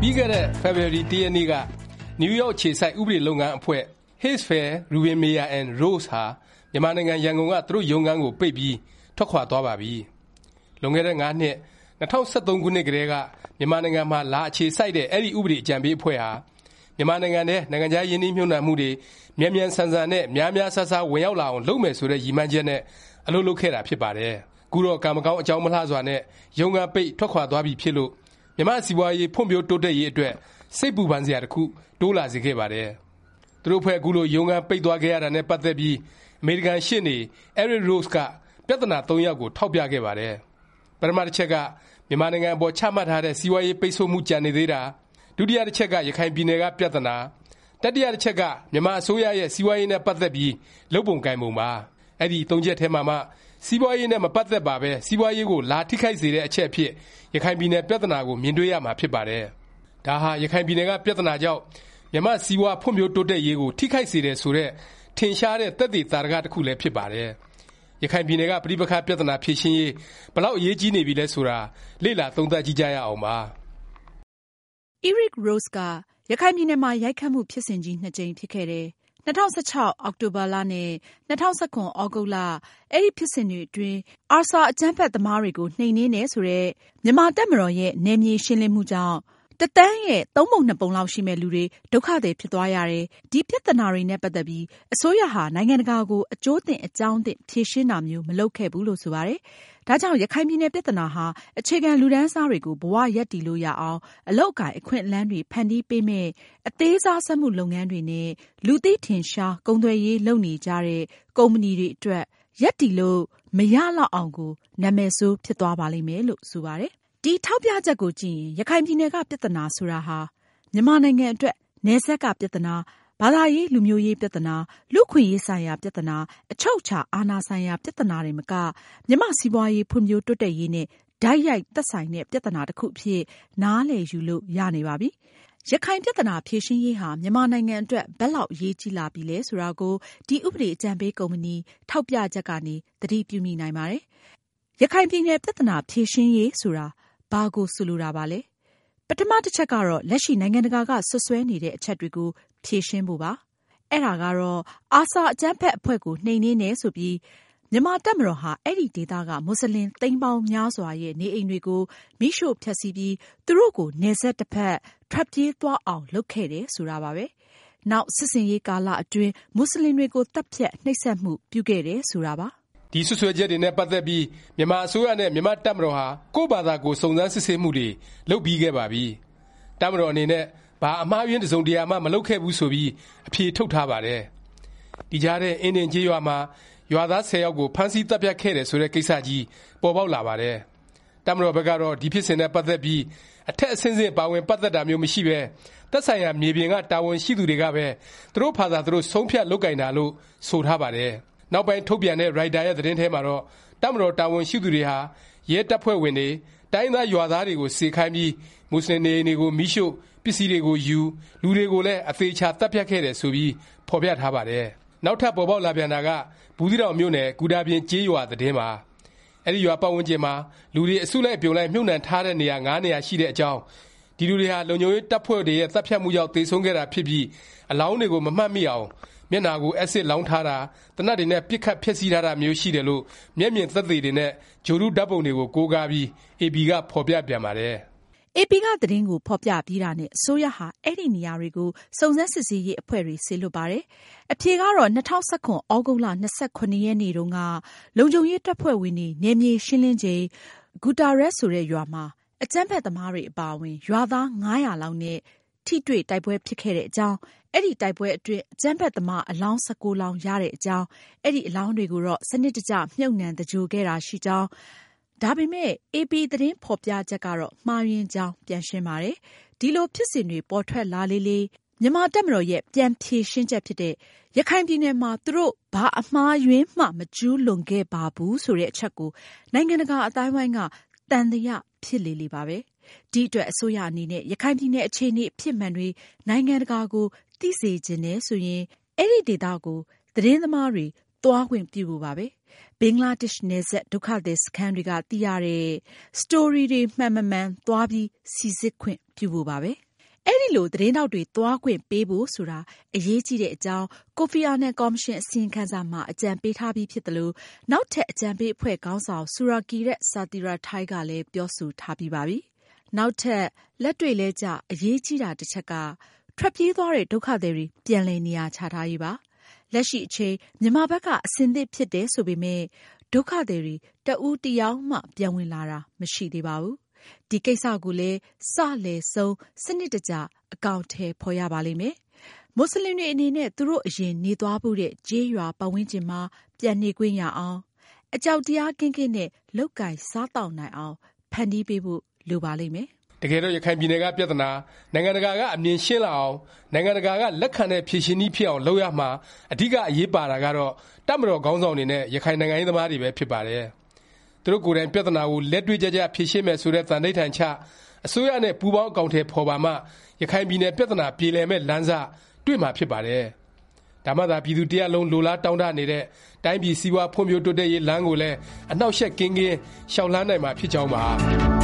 ပြီးခဲ့တဲ့ဖေဖေါ်ဝါရီ၁ရက်နေ့ကနယူးယောက်အခြေစိုက်ဥပဒေလုပ်ငန်းအဖွဲ့ Herzfeld Rubin Meyer & Rose ဟာမြန်မာနိုင်ငံရန်ကုန်ကသူတို့ရုံးခန်းကိုပိတ်ပြီးထွက်ခွာသွားပါပြီ။လွန်ခဲ့တဲ့၅နှစ်၂၀၁၃ခုနှစ်ကတည်းကမြန်မာနိုင်ငံမှာလာအခြေစိုက်တဲ့အဲဒီဥပဒေအကြံပေးအဖွဲ့ဟာမြန်မာနိုင်ငံထဲနိုင်ငံခြားရင်းနှီးမြှုပ်နှံမှုတွေမြန်မြန်ဆန်ဆန်နဲ့များများစားစားဝင်ရောက်လာအောင်လုပ်မယ်ဆိုတဲ့ရည်မှန်းချက်နဲ့အလုပ်လုပ်ခဲ့တာဖြစ်ပါတယ်။ ခုတော့ ကံမကောင်း အကြောင်းမလှစွာနဲ့ ရုံးခန်းပိတ် ထွက်ခွာသွားပြီဖြစ်လို့ မြန်မာ့စီးပွားရေး ဖွံ့ဖြိုးတိုးတက်ရေး အတွက် စိတ်ပူပန်စရာ တစ်ခု တိုးလာစေခဲ့ပါတယ်။သူတို့အဖွဲ့ ခုလို ရုံးခန်းပိတ်သွားခဲ့ရတာနဲ့ ပတ်သက်ပြီး အမေရိကန် ရှေ့နေ Eric Rose က ပြသနာသုံးရပ်ကို ထောက်ပြခဲ့ပါတယ်။ပထမ တစ်ချက်က မြန်မာနိုင်ငံအပေါ် ချမှတ်ထားတဲ့ စီးပွားရေး ပိတ်ဆို့မှု ကျန်နေသေးတာ၊ဒုတိယ တစ်ချက်က ရခိုင်ပြည်နယ်က ပြသနာ၊တတိယ တစ်ချက်က မြန်မာအစိုးရရဲ့ စီးပွားရေးနဲ့ ပတ်သက်ပြီး လုပ်ပုံကိုင်ပုံပါ။အဲဒီသုံးချက်ထဲမှာမှ စီးပွားရေးနဲ့ မပတ်သက်ပါပဲ စီးပွားရေးကို လာထိခိုက်စေတဲ့ အချက်အဖြစ် ရခိုင်ပြည်နယ် ပြသနာကို မြင်တွေ့ရမှာ ဖြစ်ပါတယ်။ဒါဟာ ရခိုင်ပြည်နယ်က ပြသနာကြောင့် မြန်မာ့စီးပွား ဖွံ့ဖြိုးတိုးတက်ရေးကို ထိခိုက်စေတယ် ဆိုတဲ့ ထင်ရှားတဲ့ သက်သေသာဓက တစ်ခုလည်း ဖြစ်ပါတယ်။ရခိုင်ပြည်နယ်က ပဋိပက္ခ ပြသနာ ဖြေရှင်းရေး ဘယ်လောက် အရေးကြီးနေပြီလဲ ဆိုတာ လေ့လာ သုံးသပ်ကြည့်ကြရအောင်ပါ။ Eric Rose က ရခိုင်ပြည်နယ်မှာ ရိုက်ခတ်မှု ဖြစ်စဉ်ကြီး နှစ်ကြိမ် ဖြစ်ခဲ့တယ်၊ ၂၀၁၆ အောက်တိုဘာနဲ့ ၂၀၁၇ သြဂုတ်လ အဲဒီဖြစ်စဉ်တွေအတွင်း ARSA အကြမ်းဖက်သမားတွေကို နှိမ်နင်းတယ်ဆိုတဲ့ မြန်မာ့တပ်မတော်ရဲ့ နယ်မြေရှင်းလင်းမှုကြောင့် တစ်သန်းရဲ့ သုံးပုံနှစ်ပုံလောက်ရှိမယ့် လူတွေ ဒုက္ခသည်ဖြစ်သွားရတယ်၊ဒီပြသနာတွေနဲ့ ပတ်သက်ပြီး အစိုးရဟာ နိုင်ငံတကာကို အကျိုးသင့် အကြောင်းသင့် ဖြေရှင်းတာမျိုး မလုပ်ခဲ့ဘူးလို့ ဆိုပါတယ်။ ဒါကြောင့် ရခိုင်ပြည်နယ် ပြသနာဟာ အခြေခံလူတန်းစားတွေကိုဘ၀ရပ်တည်လို့ရအောင် အလုပ်အကိုင် အခွင့်အလမ်းတွေ ဖန်တီးပေးမယ့် အသေးစား စက်မှုလုပ်ငန်းတွေနဲ့ လူသိထင်ရှား ကုန်သွယ်ရေး လုပ်နေကြတဲ့ ကုမ္ပဏီတွေအတွက် ရပ်တည်လို့ မရလောက်အောင်ကို နာမည်ဆိုး ဖြစ်သွားပါလိမ့်မယ်လို့ ဆိုပါတယ်။ဒီထောက်ပြချက်ကိုကြည့်ရင် ရခိုင်ပြည်နယ်က ပြသနာဆိုတာဟာ မြန်မာနိုင်ငံအတွက် နယ်စပ်က ပြသနာ၊ ဘာသာရေးလူမျိုးရေးပြသနာ၊လူ့အခွင့်အရေးဆိုင်ရာပြသနာ၊အချုပ်အခြာအာဏာဆိုင်ရာပြသနာတင်မက မြန်မာ့စီးပွားရေးဖွံ့ဖြိုးတိုးတက်ရေးနဲ့ တိုက်ရိုက်သက်ဆိုင်တဲ့ ပြသနာတစ်ခုအဖြစ် နားလည်ယူလို့ရနေပါပြီ။ရခိုင်ပြသနာဖြေရှင်းရေးဟာ မြန်မာနိုင်ငံအတွက် ဘယ်လောက်အရေးကြီးလာပြီလဲဆိုတာကို ဒီဥပဒေအကြံပေးကုမ္ပဏီ ထောက်ပြချက်ကနေ သတိပြုမိနိုင်ပါတယ်။ရခိုင်ပြည်နယ် ပြသနာဖြေရှင်းရေးဆိုတာ ဘာကိုဆိုလိုတာပါလဲ။ပထမ တစ်ချက်ကတော့ လက်ရှိ နိုင်ငံတကာက စွပ်စွဲနေတဲ့အချက်တွေကို ဖြေရှင်းဖို့ပါ။အဲဒါကတော့ ARSA အကြမ်းဖက်အဖွဲ့ကိုနှိမ်နင်းတယ်ဆိုပြီးမြန်မာ့တပ်မတော်ဟာအဲဒီဒေသကမူဆလင်သိန်းပေါင်းများစွာရဲ့နေအိမ်တွေကိုမီးရှို့ဖျက်ဆီးပြီးသူတို့ကိုနယ်စပ်တစ်ဖက်ထွက်ပြေးသွားအောင်လုပ်ခဲ့တယ်ဆိုတာပါပဲ။နောက်စစ်ဆင်ရေးကာလအတွင်းမူဆလင်တွေကိုသတ်ဖြတ်၊နှိပ်စက်မှုပြုခဲ့တယ်ဆိုတာပါ။ဒီစွပ်စွဲချက်တွေနဲ့ပတ်သက်ပြီးမြန်မာအစိုးရနဲ့မြန်မာ့တပ်မတော်ဟာကိုယ့်ဖာသာကိုယ်စုံစမ်းစစ်ဆေးမှုတွေလုပ်ပြီးခဲ့ပါပြီ။တပ်မတော်အနေနဲ့ ဘာအမှားအယွင်းတစ်စုံတစ်ရာမှ မလုပ်ခဲ့ဘူး ဆိုပြီး အဖြေထုတ်ထားပါတယ်။ဒီကြားထဲ အင်းဒင်ကျေးရွာမှာ ရွာသား ၁၀ ယောက်ကို ဖမ်းဆီးသတ်ဖြတ်ခဲ့တယ် ဆိုတဲ့ ကိစ္စကြီး ပေါ်ပေါက်လာပါတယ်။တပ်မတော်ဘက်ကတော့ ဒီဖြစ်စဉ်နဲ့ ပတ်သက်ပြီး အထက် အဆင့်ဆင့် ပါဝင်ပတ်သက်တာမျိုး မရှိပဲ သက်ဆိုင်ရာ မြေပြင်က တာဝန်ရှိသူတွေကပဲ သူတို့ဖာသာ သူတို့ ဆုံးဖြတ် လုပ်ကိုင်တာလို့ ဆိုထားပါတယ်။နောက်ပိုင်း ထုတ်ပြန်တဲ့ ရိုက်တာရဲ့ သတင်းထဲမှာတော့ တပ်မတော် တာဝန်ရှိသူတွေဟာ ရဲတပ်ဖွဲ့ဝင်တွေ၊တိုင်းရင်းသား ရွာသားတွေကို စေခိုင်းပြီး မူဆလင်နေအိမ်တွေကို မီးရှို့၊ ပစ္စည်းတွေကိုယူ၊လူတွေကိုလည်း အသေအခြာ သတ်ဖြတ်ခဲ့တယ် ဆိုပြီး ဖော်ပြထားပါတယ်။နောက်ထပ် ပေါ်ပေါက်လာပြန်တာက ဘူးသီးတောင်မြို့နယ် ဂူတာပြင် ကျေးရွာ သတင်းပါ။အဲဒီရွာပတ်ဝန်းကျင်မှာ လူတွေ အစုလိုက် အပြုံလိုက် မြှုပ်နှံထားတဲ့ နေရာနေရာ ရှိတဲ့အကြောင်း၊ဒီလူတွေဟာ လုံခြုံရေး တပ်ဖွဲ့တွေရဲ့ သတ်ဖြတ်မှုကြောင့် သေဆုံးခဲ့တာဖြစ်ပြီး အလောင်းတွေကို မမှတ်မိအောင် မျက်နှာကို အက်ဆစ်လောင်းထားတာ၊သေနတ်တွေနဲ့ ပစ်ခတ် ဖျက်ဆီးထားတာမျိုး ရှိတယ်လို့ မျက်မြင်သက်သေတွေနဲ့ ဂြိုလ်တု ဓာတ်ပုံတွေကို ကိုးကားပြီး AP ကဖော်ပြပြန်ပါတယ်။ AP က သတင်းကို ဖော်ပြပြီးတာနဲ့ အစိုးရဟာ အဲဒီနေရာတွေကို စုံစမ်းစစ်ဆေးရေးအဖွဲ့တွေ စေလွှတ်ပါတယ်။အဖြေကတော့ ၂၀၁၇ သြဂုတ်လ ၂၇ ရက်နေ့တုန်းက လုံခြုံရေးတပ်ဖွဲ့ဝင်တွေ နယ်မြေရှင်းလင်းချိန် ဂူတာရက်ဆိုတဲ့ရွာမှာ အကြမ်းဖက်သမားတွေအပါအဝင် ရွာသား ၅၀၀ လောက်နဲ့ ထိတွေ့တိုက်ပွဲဖြစ်ခဲ့တဲ့အကြောင်း၊အဲဒီတိုက်ပွဲအတွင်း အကြမ်းဖက်သမား အလောင်း ၁၉ လောင်းရတဲ့အကြောင်း၊အဲဒီအလောင်းတွေကိုတော့ စနစ်တကျ မြှုပ်နှံသဂြိုလ်ခဲ့တာရှိကြောင်း၊ ဒါပေမယ့် AP သတင်းဖော်ပြချက်ကတော့ မှားယွင်းကြောင်း ပြန်ရှင်းပါတယ်။ဒီလိုဖြစ်စဉ်တွေ ပေါ်ထွက်လာလေလေ မြန်မာ့တပ်မတော်ရဲ့ ပြန်ဖြေရှင်းချက်ဖြစ်တဲ့ ရခိုင်ပြည်နယ်မှာ သူတို့ ဘာအမှားအယွင်းမှ မကျူးလွန်ခဲ့ပါဘူးဆိုတဲ့ အချက်ကို နိုင်ငံတကာ အသိုင်းအဝိုင်းက သံသယ ဖြစ်လေလေပါပဲ။ဒီအတွက် အစိုးရအနေနဲ့ ရခိုင်ပြည်နယ် အခြေအနေ အဖြစ်မှန်တွေ နိုင်ငံတကာကို သိစေချင်တယ်ဆိုရင် အဲဒီဒေသကို သတင်းသမားတွေ သွားခွင့်ပြုဖို့ပါပဲ ဘင်္ဂလားဒေ့ရှ်နယ်စပ် ဒုက္ခသည်စခန်းတွေက သိရတဲ့ စတိုရီတွေ မှန်မမှန် သွားပြီး စိစစ်ခွင့်ပြုဖို့ပါပဲ။အဲလို သတင်းထောက်တွေ သွားခွင့်ပေးဖို့ဆိုတာ အရေးကြီးတဲ့အကြောင်း ကိုဖီအာနန်ကော်မရှင် အစီရင်ခံစာမှာ အကြံပေးထားပြီးဖြစ်သလို၊နောက်ထပ် အကြံပေးအဖွဲ့ခေါင်းဆောင်ဆူရာကီယက်ဆာသီရာထိုင်းကလည်း ပြောဆိုထားပြီးပါပြီ။နောက်ထပ် လက်တွေ့လည်းကျ အရေးကြီးတာတစ်ချက်က ထွက်ပြေးသွားတဲ့ ဒုက္ခသည်တွေ ပြန်လည်နေရာချထားရေးပါ။ လက်ရှိအချိန်မြန်မာဘက်ကအဆင်သင့်ဖြစ်တယ်ဆိုပေမယ့်ဒုက္ခသည်တွေတစ်ဦးတစ်ယောက်မှပြန်ဝင်လာတာမရှိသေးပါဘူး။ဒီကိစ္စကိုလည်းစလယ်ဆုံးစနစ်တကျအကောင်အထည်ဖော်ရပါလိမ့်မယ်။မူဆလင်တွေအနေနဲ့သူတို့အရင်နေသွားဖူးတဲ့ကျေးရွာပတ်ဝန်းကျင်မှာပြန်နေခွင့်ရအောင်၊အကြောက်တရားကင်းကင်းနဲ့လုပ်ကိုင်စားသောက်နိုင်အောင်ဖန်တီးပေးဖို့လိုပါလိမ့်မယ်။ တကယ်တော့ရခိုင်ပြည်နယ်ကပြသနာနိုင်ငံတကာကအမြင်ရှင်းလာအောင်၊နိုင်ငံတကာကလက်ခံတဲ့ဖြေရှင်းနည်းဖြစ်အောင်လုပ်ရာမှာအဓိကအရေးပါတာကတော့တပ်မတော်ခေါင်းဆောင်တွေနဲ့ရခိုင်နိုင်ငံရေးသမားတွေပဲဖြစ်ပါတယ်။သူတို့ကိုယ်တိုင်ပြသနာကိုလက်တွေ့ကျကျဖြေရှင်းမယ်ဆိုတဲ့သန္ဓိဌာန်ချ၊အစိုးရနဲ့ပူးပေါင်းအကောင်အထည်ဖော်ပါမှရခိုင်ပြည်နယ်ပြသနာပြေလည်မယ့်လမ်းစတွေ့မှာဖြစ်ပါတယ်။ဒါမှသာပြည်သူတစ်ရပ်လုံးလိုလားတောင့်တနေတဲ့တိုင်းပြည်စီးပွားဖွံ့ဖြိုးတိုးတက်ရေးလမ်းကိုလည်းအနှောင့်အယှက်ကင်းကင်းလျောက်လှမ်းနိုင်မှာဖြစ်ကြောင်းပါ